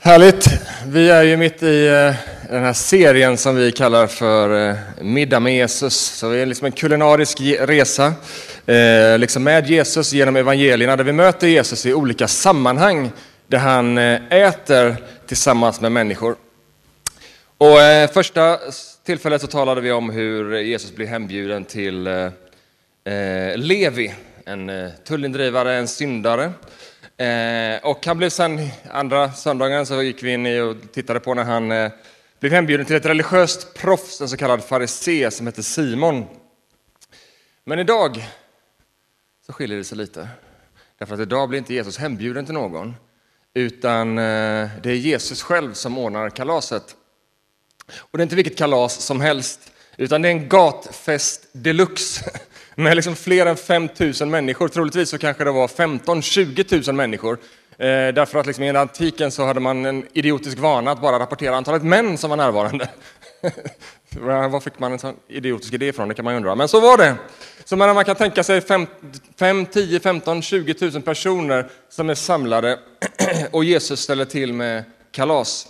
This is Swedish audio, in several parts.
Härligt! Vi är ju mitt i eh, den här serien som vi kallar för eh, Middag med Jesus. Så det är liksom en kulinarisk resa eh, liksom med Jesus genom evangelierna där vi möter Jesus i olika sammanhang där han äter tillsammans med människor. Och första tillfället så talade vi om hur Jesus blir hembjuden till Levi, en tullindrivare, en syndare. Eh, och han blev sen, andra söndagen så gick vi in i och tittade på när han eh, blev hembjuden till ett religiöst proffs, en så kallad farisé som hette Simon. Men idag så skiljer det sig lite. Därför att idag blir inte Jesus hembjuden till någon, utan eh, det är Jesus själv som ordnar kalaset. Och det är inte vilket kalas som helst, utan det är en gatfest deluxe med liksom fler än 5 000 människor. Troligtvis så kanske det var 15-20 000 människor. Eh, därför att liksom i antiken så hade man en idiotisk vana att bara rapportera antalet män som var närvarande. Var fick man en sån idiotisk idé ifrån? Det kan man ju undra. Men så var det. Så man kan tänka sig 5, 5 10, 15, 20 000 personer som är samlade och Jesus ställer till med kalas.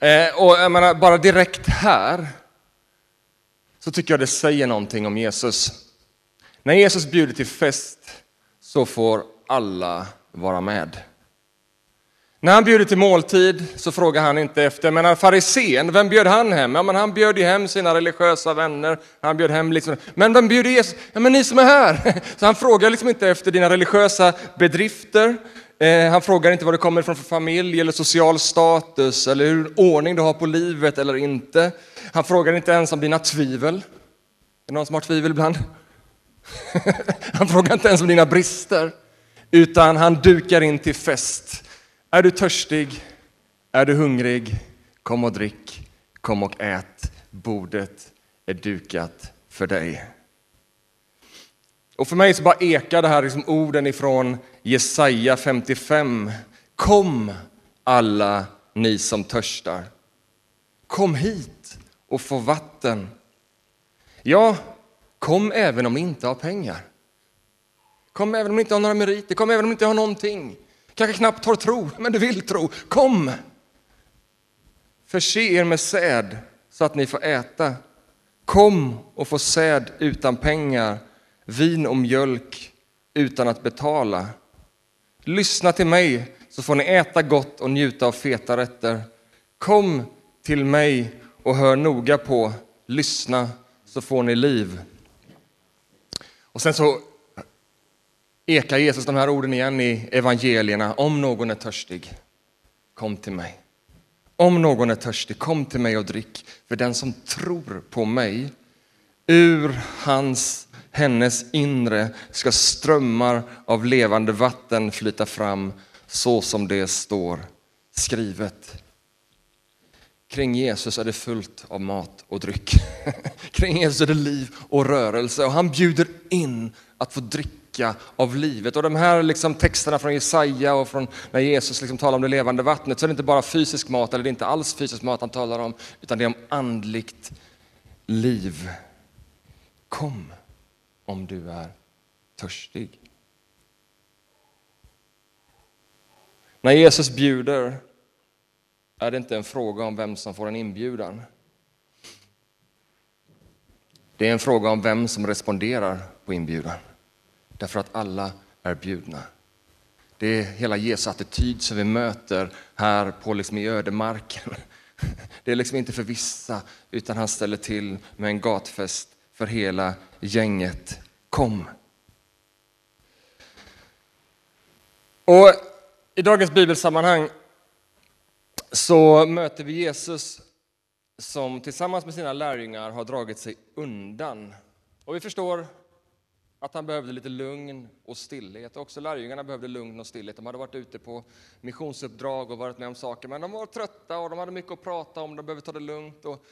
Eh, och jag menar, bara direkt här så tycker jag det säger någonting om Jesus. När Jesus bjuder till fest så får alla vara med. När han bjuder till måltid så frågar han inte efter, men farisén, vem bjöd han hem? Ja, men han bjöd ju hem sina religiösa vänner. Han bjöd hem liksom, men vem bjuder Jesus? Ja, men ni som är här. Så han frågar liksom inte efter dina religiösa bedrifter. Eh, han frågar inte vad du kommer ifrån för familj eller social status eller hur ordning du har på livet eller inte. Han frågar inte ens om dina tvivel. Är det någon som har tvivel ibland? han frågar inte ens om dina brister, utan han dukar in till fest. Är du törstig? Är du hungrig? Kom och drick, kom och ät. Bordet är dukat för dig. Och för mig så bara ekar det här liksom orden ifrån Jesaja 55. Kom alla ni som törstar. Kom hit och få vatten. Ja, kom även om ni inte har pengar. Kom även om ni inte har några meriter, kom även om ni inte har någonting. Kanske knappt har tro, men du vill tro. Kom! Förse er med säd så att ni får äta. Kom och få säd utan pengar, vin och mjölk utan att betala. Lyssna till mig så får ni äta gott och njuta av feta rätter. Kom till mig och hör noga på, lyssna så får ni liv. Och sen så ekar Jesus de här orden igen i evangelierna. Om någon är törstig, kom till mig. Om någon är törstig, kom till mig och drick. För den som tror på mig, ur hans, hennes inre ska strömmar av levande vatten flyta fram, så som det står skrivet. Kring Jesus är det fullt av mat och dryck. Kring Jesus är det liv och rörelse och han bjuder in att få dricka av livet. Och de här liksom texterna från Jesaja och från när Jesus liksom talar om det levande vattnet så är det inte bara fysisk mat, eller det är inte alls fysisk mat han talar om, utan det är om andligt liv. Kom om du är törstig. När Jesus bjuder är det inte en fråga om vem som får en inbjudan. Det är en fråga om vem som responderar på inbjudan. Därför att alla är bjudna. Det är hela Jesu attityd som vi möter här på liksom i ödemarken. Det är liksom inte för vissa, utan han ställer till med en gatfest för hela gänget. Kom! Och I dagens bibelsammanhang så möter vi Jesus som tillsammans med sina lärjungar har dragit sig undan. Och vi förstår att han behövde lite lugn och stillhet. Också lärjungarna behövde lugn och stillhet. De hade varit ute på missionsuppdrag och varit med om saker, men de var trötta och de hade mycket att prata om. De behövde ta det lugnt och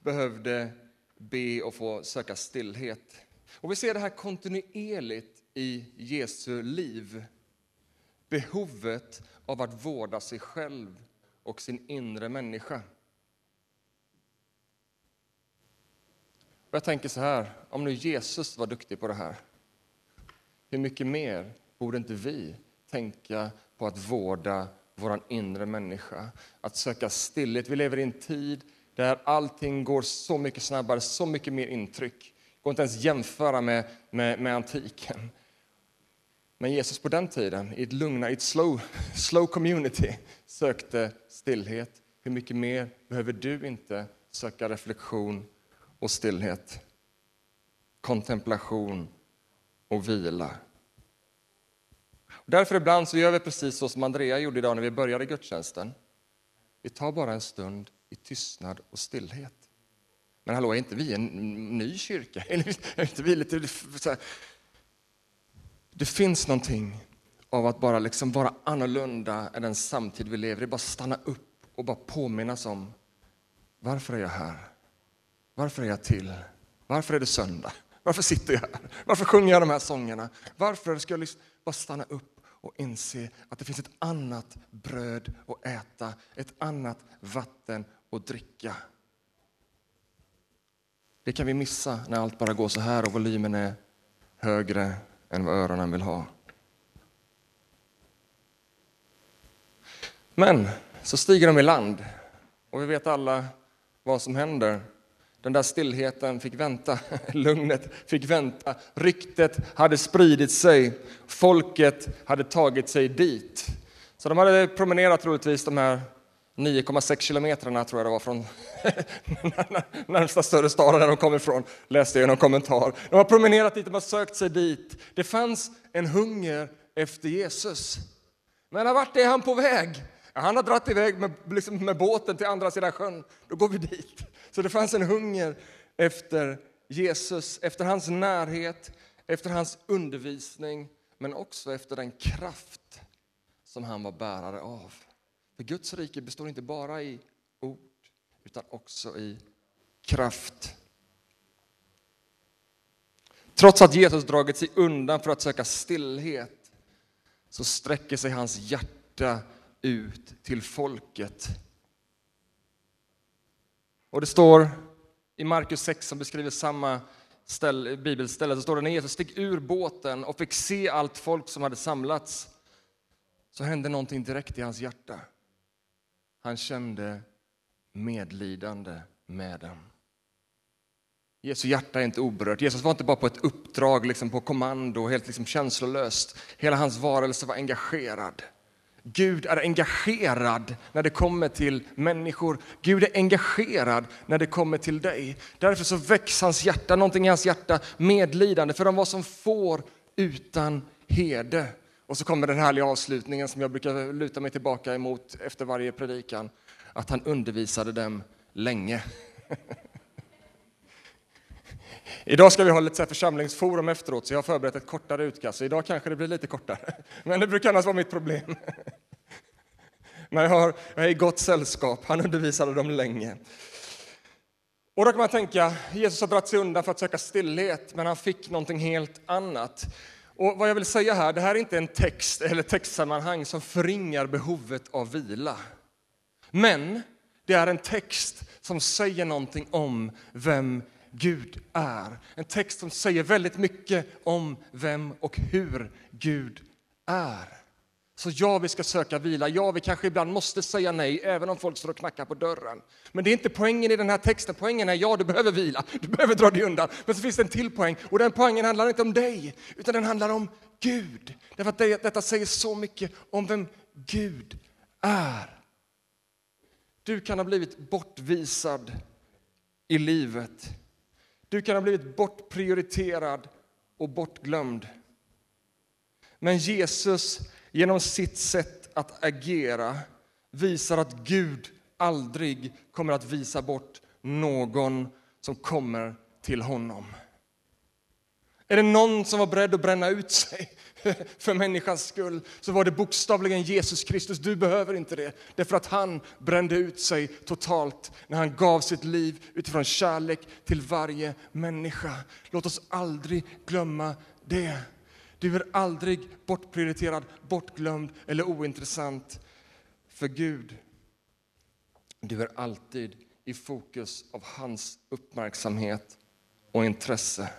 behövde be och få söka stillhet. Och vi ser det här kontinuerligt i Jesu liv. Behovet av att vårda sig själv och sin inre människa. Och jag tänker så här, om nu Jesus var duktig på det här, hur mycket mer borde inte vi tänka på att vårda vår inre människa. Att söka stillhet. Vi lever i en tid där allting går så mycket snabbare, så mycket mer intryck. Det går inte ens jämföra med, med, med antiken. Men Jesus på den tiden, i ett lugna, i ett slow, slow community, sökte stillhet. Hur mycket mer behöver du inte söka reflektion och stillhet? Kontemplation och vila. Därför ibland så gör vi precis så som Andrea gjorde idag när vi började gudstjänsten. Vi tar bara en stund i tystnad och stillhet. Men hallå, är inte vi en ny kyrka? Är inte vi lite, det finns någonting av att bara liksom vara annorlunda än den samtid vi lever i. Bara stanna upp och bara påminnas om varför är jag här? Varför är jag till? Varför är det söndag? Varför sitter jag här? Varför sjunger jag de här sångerna? Varför ska jag liksom bara stanna upp och inse att det finns ett annat bröd att äta, ett annat vatten och dricka. Det kan vi missa när allt bara går så här och volymen är högre än vad öronen vill ha. Men så stiger de i land och vi vet alla vad som händer. Den där stillheten fick vänta, lugnet fick vänta, ryktet hade spridit sig, folket hade tagit sig dit. Så de hade promenerat troligtvis de här 9,6 kilometrarna tror jag det var från närmsta större staden där de kom ifrån, läste jag i någon kommentar. De har promenerat dit, de har sökt sig dit. Det fanns en hunger efter Jesus. Men vart är han på väg? Han har dragit iväg med, liksom med båten till andra sidan sjön. Då går vi dit. Så det fanns en hunger efter Jesus, efter hans närhet, efter hans undervisning, men också efter den kraft som han var bärare av. För Guds rike består inte bara i ord, utan också i kraft. Trots att Jesus dragit sig undan för att söka stillhet så sträcker sig hans hjärta ut till folket. Och det står i Markus 6 som beskriver samma ställ, bibelställe, så står det när Jesus steg ur båten och fick se allt folk som hade samlats så hände någonting direkt i hans hjärta. Han kände medlidande med dem. Jesu hjärta är inte oberört. Jesus var inte bara på ett uppdrag, liksom på kommando, helt liksom känslolöst. Hela hans varelse var engagerad. Gud är engagerad när det kommer till människor. Gud är engagerad när det kommer till dig. Därför så väcks hans hjärta, någonting i hans hjärta, medlidande, för de var som får utan herde. Och så kommer den härliga avslutningen som jag brukar luta mig tillbaka emot efter varje predikan, att han undervisade dem länge. Idag ska vi ha lite församlingsforum efteråt, så jag har förberett ett kortare utkast. Så idag kanske det blir lite kortare, men det brukar annars vara mitt problem. Men jag, har, jag är i gott sällskap, han undervisade dem länge. Och då kan man tänka, Jesus har dragit sig undan för att söka stillhet, men han fick någonting helt annat. Och vad jag vill säga här, det här är inte en text eller textsammanhang som förringar behovet av vila. Men det är en text som säger någonting om vem Gud är. En text som säger väldigt mycket om vem och hur Gud är. Så ja, vi ska söka vila. Ja, vi kanske ibland måste säga nej, även om folk står och knackar på dörren. Men det är inte poängen i den här texten. Poängen är, ja, du behöver vila, du behöver dra dig undan. Men så finns det en till poäng, och den poängen handlar inte om dig, utan den handlar om Gud. Därför att det, detta säger så mycket om vem Gud är. Du kan ha blivit bortvisad i livet. Du kan ha blivit bortprioriterad och bortglömd. Men Jesus, genom sitt sätt att agera, visar att Gud aldrig kommer att visa bort någon som kommer till honom. Är det någon som var beredd att bränna ut sig för människans skull så var det bokstavligen Jesus Kristus. Du behöver inte det. Därför att han brände ut sig totalt när han gav sitt liv utifrån kärlek till varje människa. Låt oss aldrig glömma det. Du är aldrig bortprioriterad, bortglömd eller ointressant för Gud. Du är alltid i fokus av hans uppmärksamhet och intresse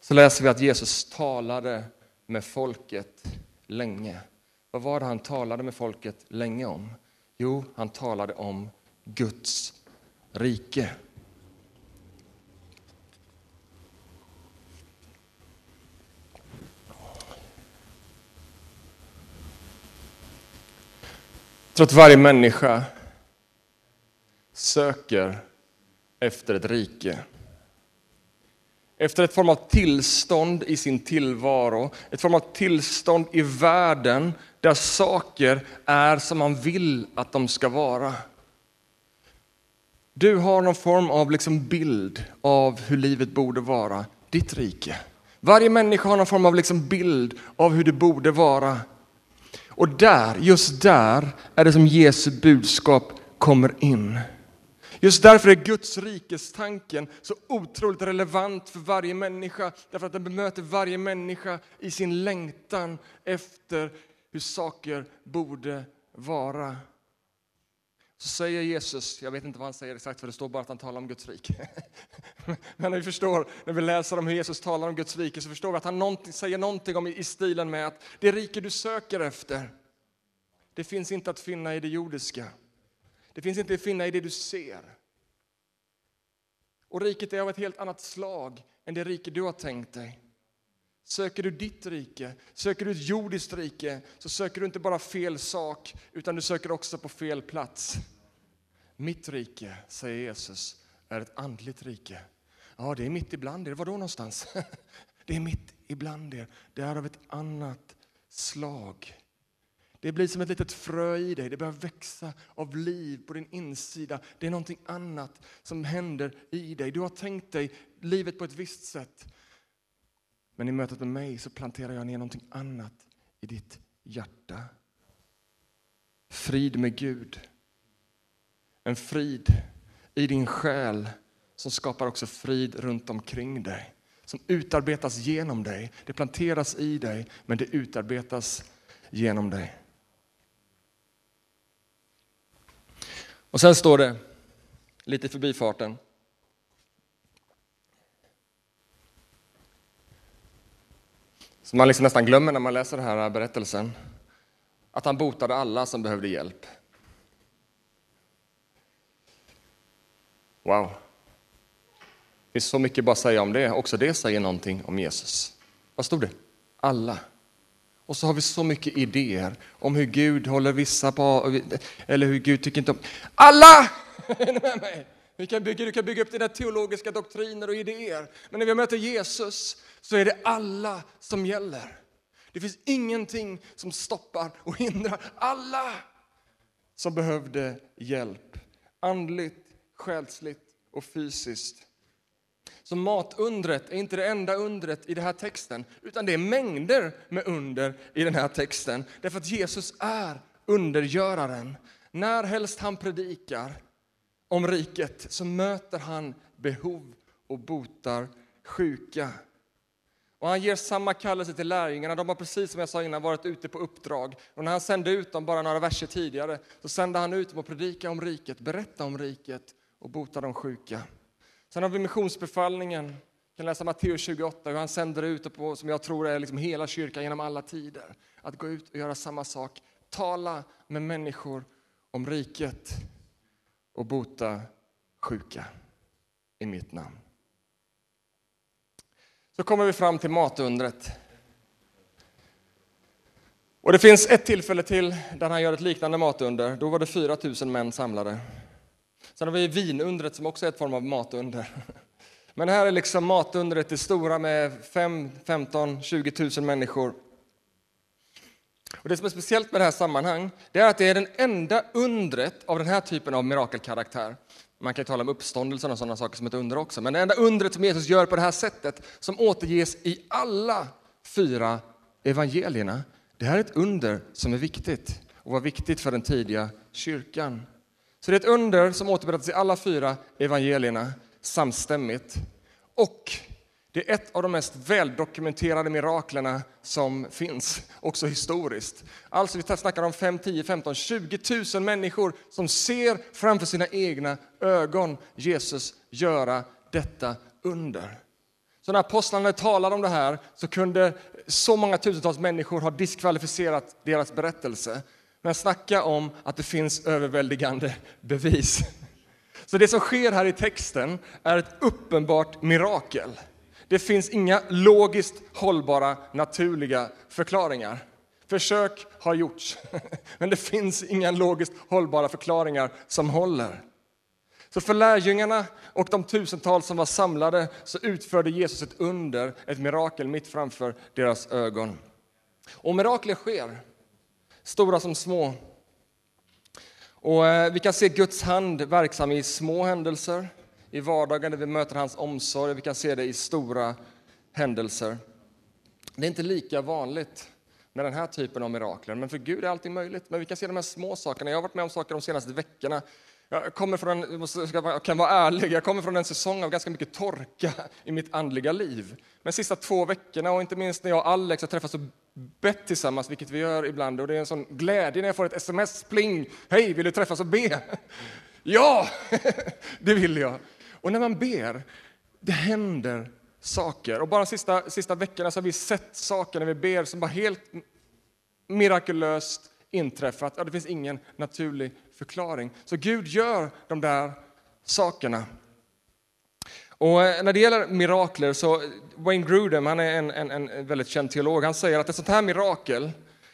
så läser vi att Jesus talade med folket länge. Vad var det han talade med folket länge om? Jo, han talade om Guds rike. Tror att varje människa söker efter ett rike. Efter ett form av tillstånd i sin tillvaro, ett form av tillstånd i världen där saker är som man vill att de ska vara. Du har någon form av liksom bild av hur livet borde vara, ditt rike. Varje människa har någon form av liksom bild av hur det borde vara. Och där, just där, är det som Jesu budskap kommer in. Just därför är Guds rikestanken så otroligt relevant för varje människa, därför att den bemöter varje människa i sin längtan efter hur saker borde vara. Så säger Jesus, jag vet inte vad han säger exakt för det står bara att han talar om Guds rike. Men när vi förstår, när vi läser om hur Jesus talar om Guds rike så förstår vi att han någonting, säger någonting om i stilen med att det rike du söker efter, det finns inte att finna i det jordiska. Det finns inte att finna i det du ser. Och riket är av ett helt annat slag än det rike du har tänkt dig. Söker du ditt rike, söker du ett jordiskt rike, så söker du inte bara fel sak, utan du söker också på fel plats. Mitt rike, säger Jesus, är ett andligt rike. Ja, det är mitt ibland er. Var då någonstans? Det är mitt ibland er. Det är av ett annat slag. Det blir som ett litet frö i dig, det börjar växa av liv på din insida. Det är någonting annat som händer i dig. Du har tänkt dig livet på ett visst sätt. Men i mötet med mig så planterar jag ner någonting annat i ditt hjärta. Frid med Gud. En frid i din själ som skapar också frid runt omkring dig. Som utarbetas genom dig. Det planteras i dig, men det utarbetas genom dig. Och sen står det, lite i förbifarten, som man liksom nästan glömmer när man läser den här berättelsen, att han botade alla som behövde hjälp. Wow. Det finns så mycket bara att säga om det. Också det säger någonting om Jesus. Vad stod det? Alla. Och så har vi så mycket idéer om hur Gud håller vissa på, eller hur Gud tycker inte om... Alla! Är ni med mig? Kan bygga, du kan bygga upp dina teologiska doktriner och idéer. Men när vi möter Jesus så är det alla som gäller. Det finns ingenting som stoppar och hindrar alla som behövde hjälp. Andligt, själsligt och fysiskt. Så matundret är inte det enda undret i den här texten, utan det är mängder med under i den här texten. Därför att Jesus är undergöraren. När helst han predikar om riket så möter han behov och botar sjuka. Och han ger samma kallelse till lärjungarna. De har precis som jag sa innan varit ute på uppdrag. Och när han sände ut dem bara några verser tidigare så sände han ut dem att predika om riket, berätta om riket och bota de sjuka. Sen har vi missionsbefallningen. Vi kan läsa Matteus 28, hur han sänder ut, på, som jag tror är liksom hela kyrkan genom alla tider. Att gå ut och göra samma sak. Tala med människor om riket och bota sjuka i mitt namn. Så kommer vi fram till matundret. Och det finns ett tillfälle till där han gör ett liknande matunder. Då var det 4 000 män samlade. Sen har vi vinundret som också är ett form av matunder. Men här är liksom matundret det stora med 5, 15, 20 000 människor. Och det som är speciellt med det här sammanhang, det är att det är den enda undret av den här typen av mirakelkaraktär. Man kan tala om uppståndelsen och sådana saker som ett under också, men det enda undret som Jesus gör på det här sättet, som återges i alla fyra evangelierna, det här är ett under som är viktigt och var viktigt för den tidiga kyrkan. Så det är ett under som återberättas i alla fyra evangelierna samstämmigt. Och det är ett av de mest väldokumenterade miraklerna som finns, också historiskt. Alltså vi snackar om 5, 10, 15, 20 000 människor som ser framför sina egna ögon Jesus göra detta under. Så när apostlarna talade om det här så kunde så många tusentals människor ha diskvalificerat deras berättelse. Men snacka om att det finns överväldigande bevis. Så det som sker här i texten är ett uppenbart mirakel. Det finns inga logiskt hållbara naturliga förklaringar. Försök har gjorts, men det finns inga logiskt hållbara förklaringar som håller. Så för lärjungarna och de tusentals som var samlade så utförde Jesus ett under, ett mirakel mitt framför deras ögon. Och mirakler sker, stora som små. Och eh, vi kan se Guds hand verksam i små händelser, i vardagen där vi möter hans omsorg, vi kan se det i stora händelser. Det är inte lika vanligt med den här typen av mirakler, men för Gud är allting möjligt. Men vi kan se de här små sakerna. Jag har varit med om saker de senaste veckorna jag kommer från en, jag kan vara ärlig, jag kommer från en säsong av ganska mycket torka i mitt andliga liv. Men sista två veckorna, och inte minst när jag och Alex har träffats och bett tillsammans, vilket vi gör ibland, och det är en sån glädje när jag får ett sms-pling. Hej, vill du träffas och be? Ja, det vill jag. Och när man ber, det händer saker. Och bara de sista, sista veckorna så har vi sett saker när vi ber som bara helt mirakulöst inträffat. Ja, det finns ingen naturlig förklaring. Så Gud gör de där sakerna. Och eh, när det gäller mirakler så eh, Wayne Grudem, han är en, en, en väldigt känd teolog, han säger att ett sånt här mirakel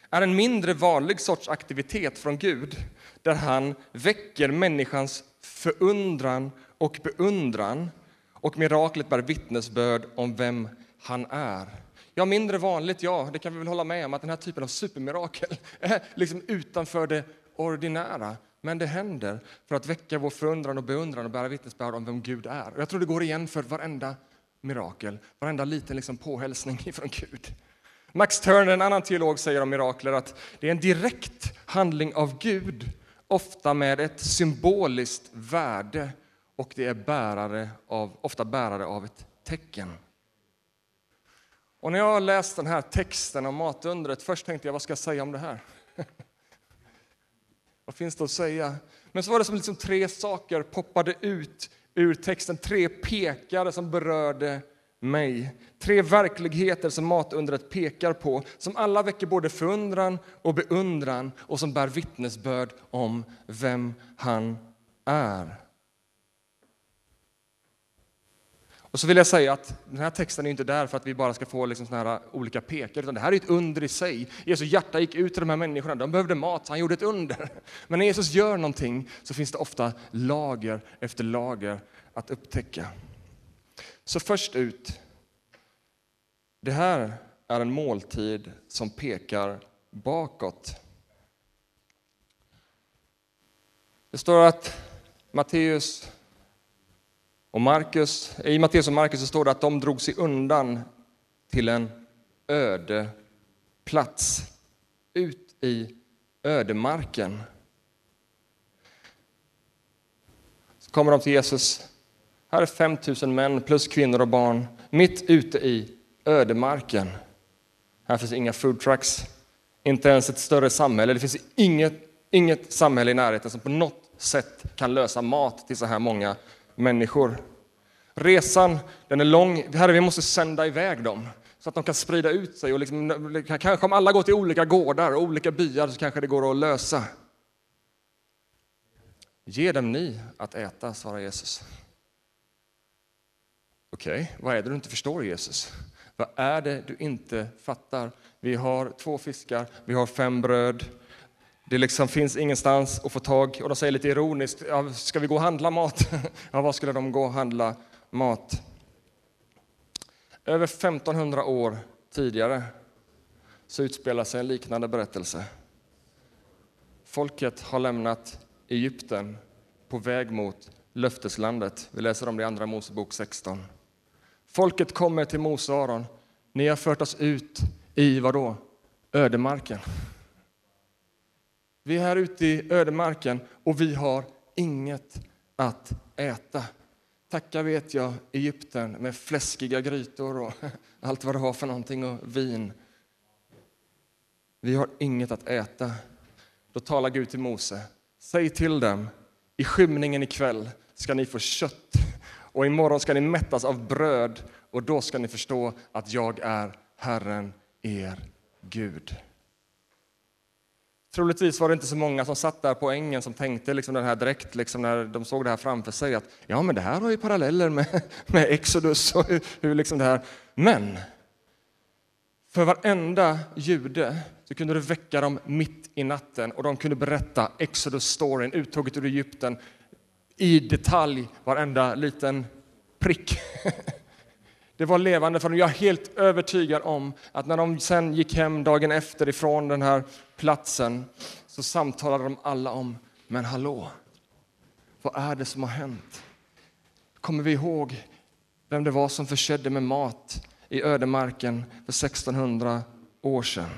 är en mindre vanlig sorts aktivitet från Gud där han väcker människans förundran och beundran och miraklet bär vittnesbörd om vem han är. Ja, mindre vanligt, ja, det kan vi väl hålla med om, att den här typen av supermirakel är liksom utanför det ordinära. Men det händer för att väcka vår förundran och beundran och bära vittnesbörd om vem Gud är. Och jag tror det går igen för varenda mirakel, varenda liten liksom påhälsning från Gud. Max Turner, en annan teolog, säger om mirakler att det är en direkt handling av Gud, ofta med ett symboliskt värde och det är bärare av, ofta bärare av ett tecken. Och när jag läste läst den här texten om matundret, först tänkte jag vad ska jag säga om det här? Vad finns det att säga? Men så var det som liksom tre saker poppade ut ur texten, tre pekare som berörde mig. Tre verkligheter som matundret pekar på, som alla väcker både förundran och beundran och som bär vittnesbörd om vem han är. Och så vill jag säga att den här texten är inte där för att vi bara ska få liksom såna här olika pekar, utan det här är ett under i sig. Jesu hjärta gick ut till de här människorna, de behövde mat, så han gjorde ett under. Men när Jesus gör någonting så finns det ofta lager efter lager att upptäcka. Så först ut, det här är en måltid som pekar bakåt. Det står att Matteus och Marcus, I Matteus och Markus står det att de drog sig undan till en öde plats, ut i ödemarken. Så kommer de till Jesus. Här är 5 000 män plus kvinnor och barn, mitt ute i ödemarken. Här finns inga food trucks, inte ens ett större samhälle. Det finns inget, inget samhälle i närheten som på något sätt kan lösa mat till så här många människor. Resan den är lång. Herre, vi måste sända iväg dem så att de kan sprida ut sig. Och liksom, kanske om alla går till olika gårdar och olika byar så kanske det går att lösa. Ge dem ni att äta, svarar Jesus. Okej, okay, vad är det du inte förstår Jesus? Vad är det du inte fattar? Vi har två fiskar, vi har fem bröd, det liksom finns ingenstans att få tag och de säger lite ironiskt, ja, ska vi gå och handla mat? ja, var skulle de gå och handla mat? Över 1500 år tidigare så utspelar sig en liknande berättelse. Folket har lämnat Egypten på väg mot löfteslandet. Vi läser om det i Andra Mosebok 16. Folket kommer till Mose och Aron. Ni har fört oss ut i vad då? Ödemarken. Vi är här ute i ödemarken och vi har inget att äta. Tacka vet jag Egypten med fläskiga grytor och allt vad det har för någonting och vin. Vi har inget att äta. Då talar Gud till Mose. Säg till dem, i skymningen ikväll ska ni få kött och imorgon ska ni mättas av bröd och då ska ni förstå att jag är Herren, er Gud. Troligtvis var det inte så många som satt där på ängen som tänkte liksom den här direkt liksom när de såg det här framför sig att ja, men det här har ju paralleller med, med Exodus och hur, hur liksom det här. Men för varenda jude så kunde du väcka dem mitt i natten och de kunde berätta Exodus-storyn, uttåget ur Egypten, i detalj, varenda liten prick. Det var levande för dem. Jag är helt övertygad om att när de sen gick hem dagen efter ifrån den här platsen så samtalade de alla om, men hallå, vad är det som har hänt? Kommer vi ihåg vem det var som försedde med mat i ödemarken för 1600 år sedan?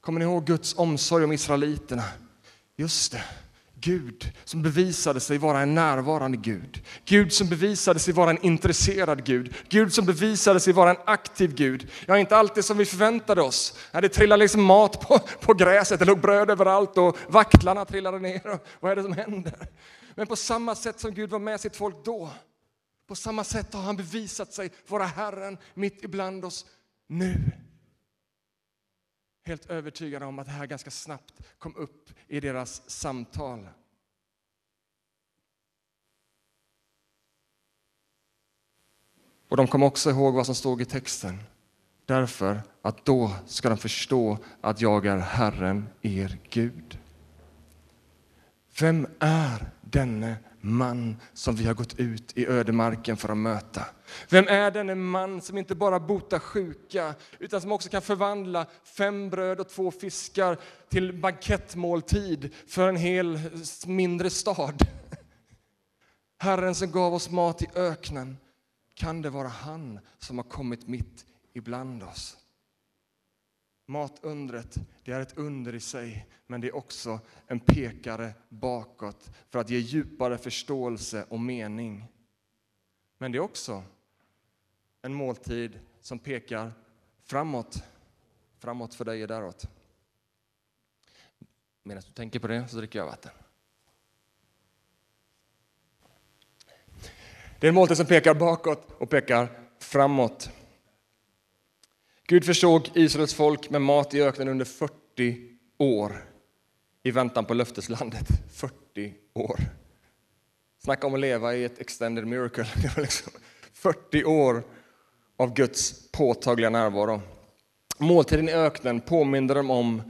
Kommer ni ihåg Guds omsorg om israeliterna? Just det. Gud som bevisade sig vara en närvarande Gud. Gud som bevisade sig vara en intresserad Gud. Gud som bevisade sig vara en aktiv Gud. Ja, inte alltid som vi förväntade oss. Det trillade liksom mat på, på gräset, det låg bröd överallt och vaktlarna trillade ner. Vad är det som händer? Men på samma sätt som Gud var med sitt folk då, på samma sätt har han bevisat sig vara Herren mitt ibland oss nu helt övertygade om att det här ganska snabbt kom upp i deras samtal. Och de kom också ihåg vad som stod i texten. Därför att då ska de förstå att jag är Herren, er Gud. Vem är denne man som vi har gått ut i ödemarken för att möta? Vem är denne man som inte bara botar sjuka utan som också kan förvandla fem bröd och två fiskar till bankettmåltid för en hel mindre stad? Herren som gav oss mat i öknen, kan det vara han som har kommit mitt ibland oss? Matundret, det är ett under i sig, men det är också en pekare bakåt för att ge djupare förståelse och mening. Men det är också en måltid som pekar framåt, framåt för dig och däråt. Medan du tänker på det så dricker jag vatten. Det är en måltid som pekar bakåt och pekar framåt. Gud försåg Israels folk med mat i öknen under 40 år i väntan på löfteslandet. 40 år. Snacka om att leva i ett extended miracle. 40 liksom år av Guds påtagliga närvaro. Måltiden i öknen påminde dem om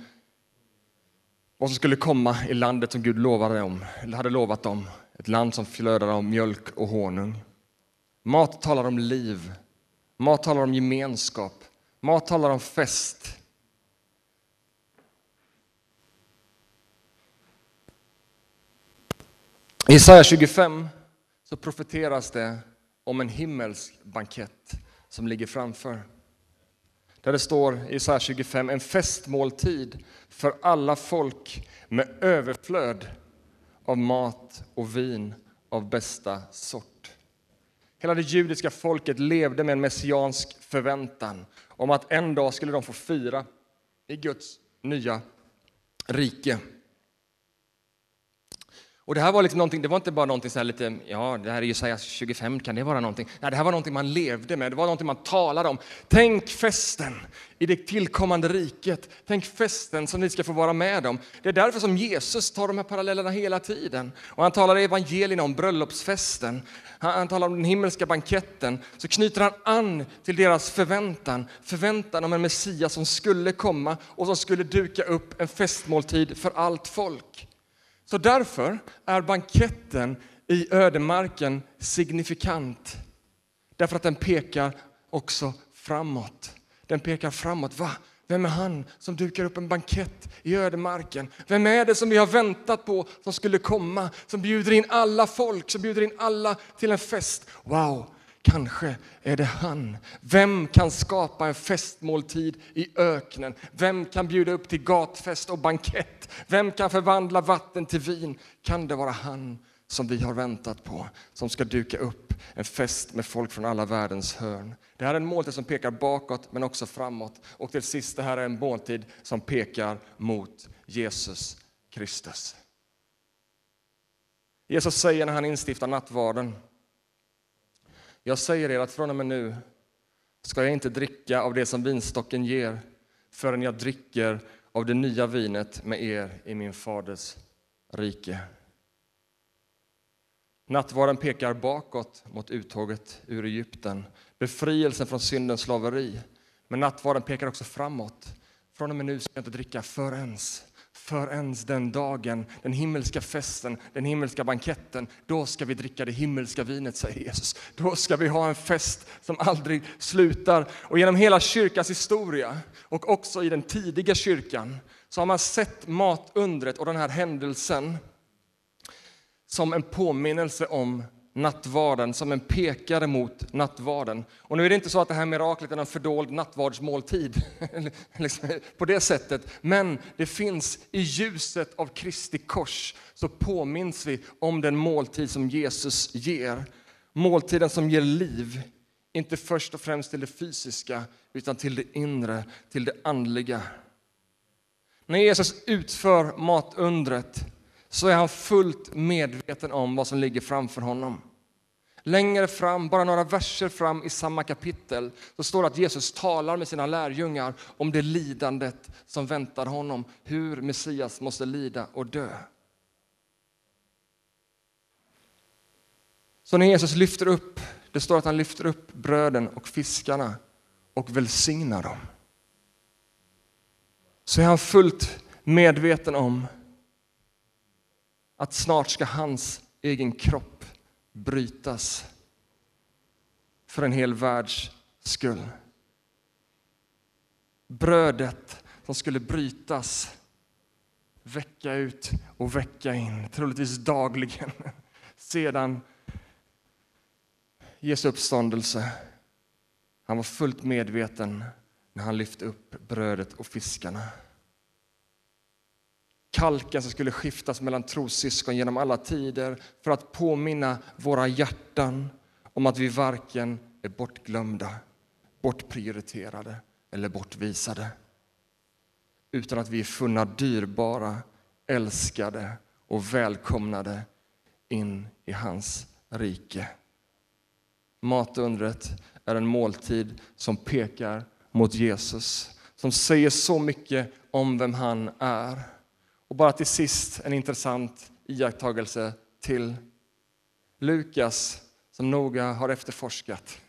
vad som skulle komma i landet som Gud lovade dem, eller hade lovat dem. Ett land som flödade av mjölk och honung. Mat talar om liv. Mat talar om gemenskap. Mat talar om fest. I Jesaja 25 så profeteras det om en himmelsk bankett som ligger framför. Där det står i Jesaja 25, en festmåltid för alla folk med överflöd av mat och vin av bästa sort. Hela det judiska folket levde med en messiansk förväntan om att en dag skulle de få fira i Guds nya rike. Och det här var liksom någonting, det var inte bara någonting så här lite, ja det här är Jesaja 25, kan det vara någonting? Nej, det här var någonting man levde med, det var någonting man talade om. Tänk festen i det tillkommande riket, tänk festen som ni ska få vara med om. Det är därför som Jesus tar de här parallellerna hela tiden. Och han talar i evangelierna om bröllopsfesten, han, han talar om den himmelska banketten, så knyter han an till deras förväntan, förväntan om en Messias som skulle komma och som skulle duka upp en festmåltid för allt folk. Så därför är banketten i ödemarken signifikant. Därför att den pekar också framåt. Den pekar framåt. Va? Vem är han som dukar upp en bankett i ödemarken? Vem är det som vi har väntat på som skulle komma? Som bjuder in alla folk, som bjuder in alla till en fest. Wow, Kanske är det han. Vem kan skapa en festmåltid i öknen? Vem kan bjuda upp till gatfest och bankett? Vem kan förvandla vatten till vin? Kan det vara han som vi har väntat på, som ska duka upp en fest med folk från alla världens hörn. Det här är en måltid som pekar bakåt men också framåt. Och till sist, det här är en måltid som pekar mot Jesus Kristus. Jesus säger när han instiftar nattvarden jag säger er att från och med nu ska jag inte dricka av det som vinstocken ger förrän jag dricker av det nya vinet med er i min faders rike. Nattvarden pekar bakåt mot uttåget ur Egypten, befrielsen från syndens slaveri. Men nattvarden pekar också framåt. Från och med nu ska jag inte dricka förrän förrän den dagen, den himmelska festen, den himmelska banketten, då ska vi dricka det himmelska vinet, säger Jesus. Då ska vi ha en fest som aldrig slutar. Och genom hela kyrkans historia och också i den tidiga kyrkan så har man sett matundret och den här händelsen som en påminnelse om nattvarden, som en pekare mot nattvarden. Och nu är det inte så att det här miraklet är en fördold nattvardsmåltid liksom, på det sättet, men det finns i ljuset av Kristi kors så påminns vi om den måltid som Jesus ger. Måltiden som ger liv, inte först och främst till det fysiska utan till det inre, till det andliga. När Jesus utför matundret så är han fullt medveten om vad som ligger framför honom. Längre fram, bara några verser fram i samma kapitel, så står det att Jesus talar med sina lärjungar om det lidandet som väntar honom, hur Messias måste lida och dö. Så när Jesus lyfter upp, det står att han lyfter upp bröden och fiskarna och välsignar dem, så är han fullt medveten om att snart ska hans egen kropp brytas för en hel världs skull. Brödet som skulle brytas vecka ut och vecka in, troligtvis dagligen, sedan Jesu uppståndelse. Han var fullt medveten när han lyfte upp brödet och fiskarna kalken som skulle skiftas mellan trossyskon genom alla tider för att påminna våra hjärtan om att vi varken är bortglömda, bortprioriterade eller bortvisade utan att vi är funna dyrbara, älskade och välkomnade in i hans rike. Matundret är en måltid som pekar mot Jesus, som säger så mycket om vem han är. Och bara till sist en intressant iakttagelse till Lukas som noga har efterforskat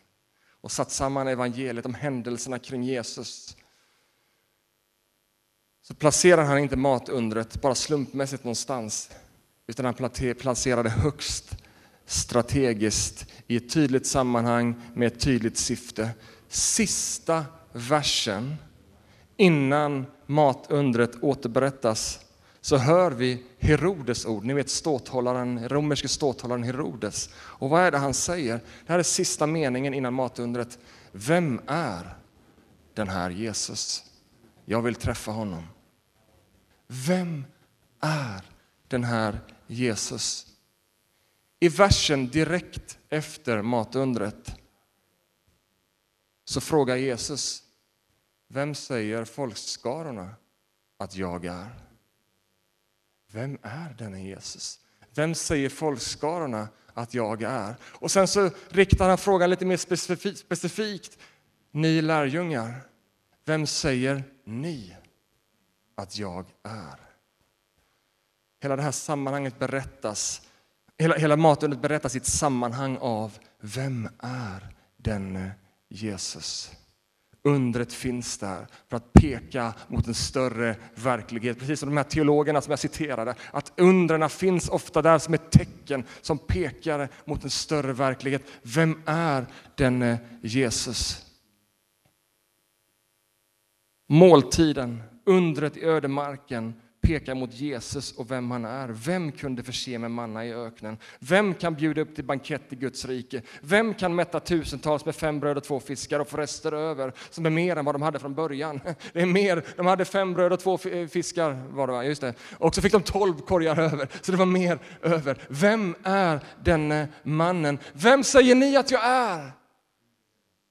och satt samman evangeliet om händelserna kring Jesus. Så placerar han inte matundret bara slumpmässigt någonstans utan han placerar det högst strategiskt i ett tydligt sammanhang med ett tydligt syfte. Sista versen innan matundret återberättas så hör vi Herodes ord, ni vet ståthållaren, romerske ståthållaren Herodes. Och vad är det han säger? Det här är sista meningen innan matundret. Vem är den här Jesus? Jag vill träffa honom. Vem är den här Jesus? I versen direkt efter matundret så frågar Jesus, vem säger folkskarorna att jag är? Vem är denne Jesus? Vem säger folkskarorna att jag är? Och sen så riktar han frågan lite mer specifikt. Ni lärjungar, vem säger ni att jag är? Hela det här sammanhanget berättas, hela, hela matundet berättas i ett sammanhang av vem är denne Jesus? Undret finns där för att peka mot en större verklighet. Precis som de här teologerna som jag citerade. Att undren finns ofta där som ett tecken som pekar mot en större verklighet. Vem är denne Jesus? Måltiden, undret i ödemarken pekar mot Jesus och vem han är. Vem kunde förse med manna i öknen? Vem kan bjuda upp till bankett i Guds rike? Vem kan mätta tusentals med fem bröd och två fiskar och få rester över som är mer än vad de hade från början? Det är mer, de hade fem bröd och två eh, fiskar var det va? Just det. Och så fick de tolv korgar över, så det var mer över. Vem är denne mannen? Vem säger ni att jag är?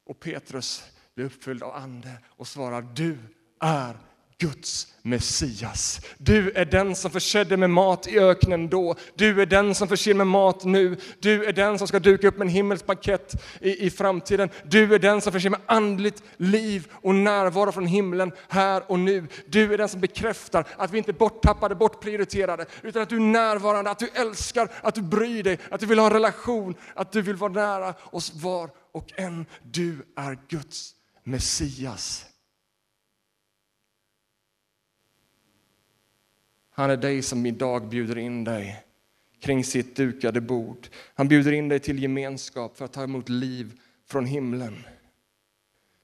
Och Petrus blir uppfylld av ande och svarar, du är Guds Messias. Du är den som försedde med mat i öknen då. Du är den som förser med mat nu. Du är den som ska duka upp med en himmelsk paket i, i framtiden. Du är den som förser med andligt liv och närvaro från himlen här och nu. Du är den som bekräftar att vi inte är borttappade, bortprioriterade, utan att du är närvarande, att du älskar, att du bryr dig, att du vill ha en relation, att du vill vara nära oss var och en. Du är Guds Messias. Han är dig som idag bjuder in dig kring sitt dukade bord. Han bjuder in dig till gemenskap för att ta emot liv från himlen.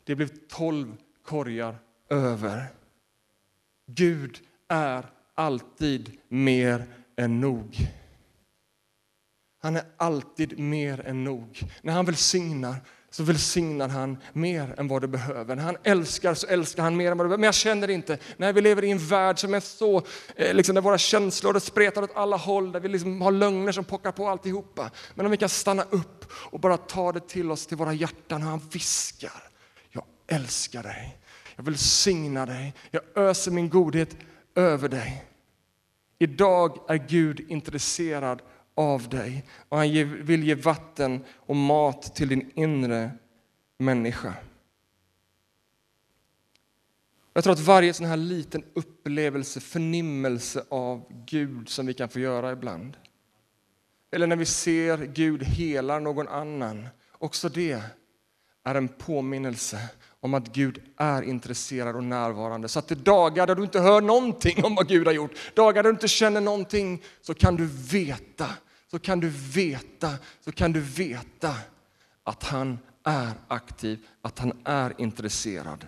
Det blev tolv korgar över. Gud är alltid mer än nog. Han är alltid mer än nog. När han välsignar så välsignar han mer än vad du behöver. När han älskar så älskar han mer än vad du behöver. Men jag känner inte, när vi lever i en värld som är så, eh, liksom, där våra känslor spretar åt alla håll, där vi liksom har lögner som pockar på alltihopa. Men om vi kan stanna upp och bara ta det till oss, till våra hjärtan, och han viskar. Jag älskar dig, jag välsignar dig, jag öser min godhet över dig. Idag är Gud intresserad av dig och han vill ge vatten och mat till din inre människa. Jag tror att varje sån här liten upplevelse, förnimmelse av Gud som vi kan få göra ibland, eller när vi ser Gud hela någon annan, också det är en påminnelse om att Gud är intresserad och närvarande. Så att det dagar där du inte hör någonting om vad Gud har gjort, dagar där du inte känner någonting, så kan du veta, så kan du veta, så kan du veta att han är aktiv, att han är intresserad.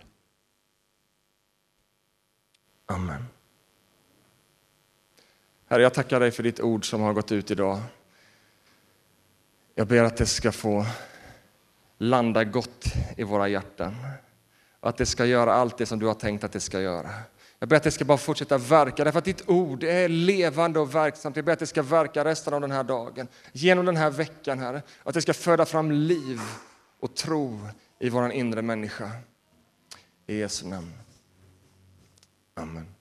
Amen. Herre, jag tackar dig för ditt ord som har gått ut idag. Jag ber att det ska få landa gott i våra hjärtan. Att det ska göra allt det som du har tänkt att det ska göra. Jag ber att det ska bara fortsätta verka, därför att ditt ord är levande och verksamt. Jag ber att det ska verka resten av den här dagen, genom den här veckan, Herre. Att det ska föda fram liv och tro i vår inre människa. I Jesu namn. Amen.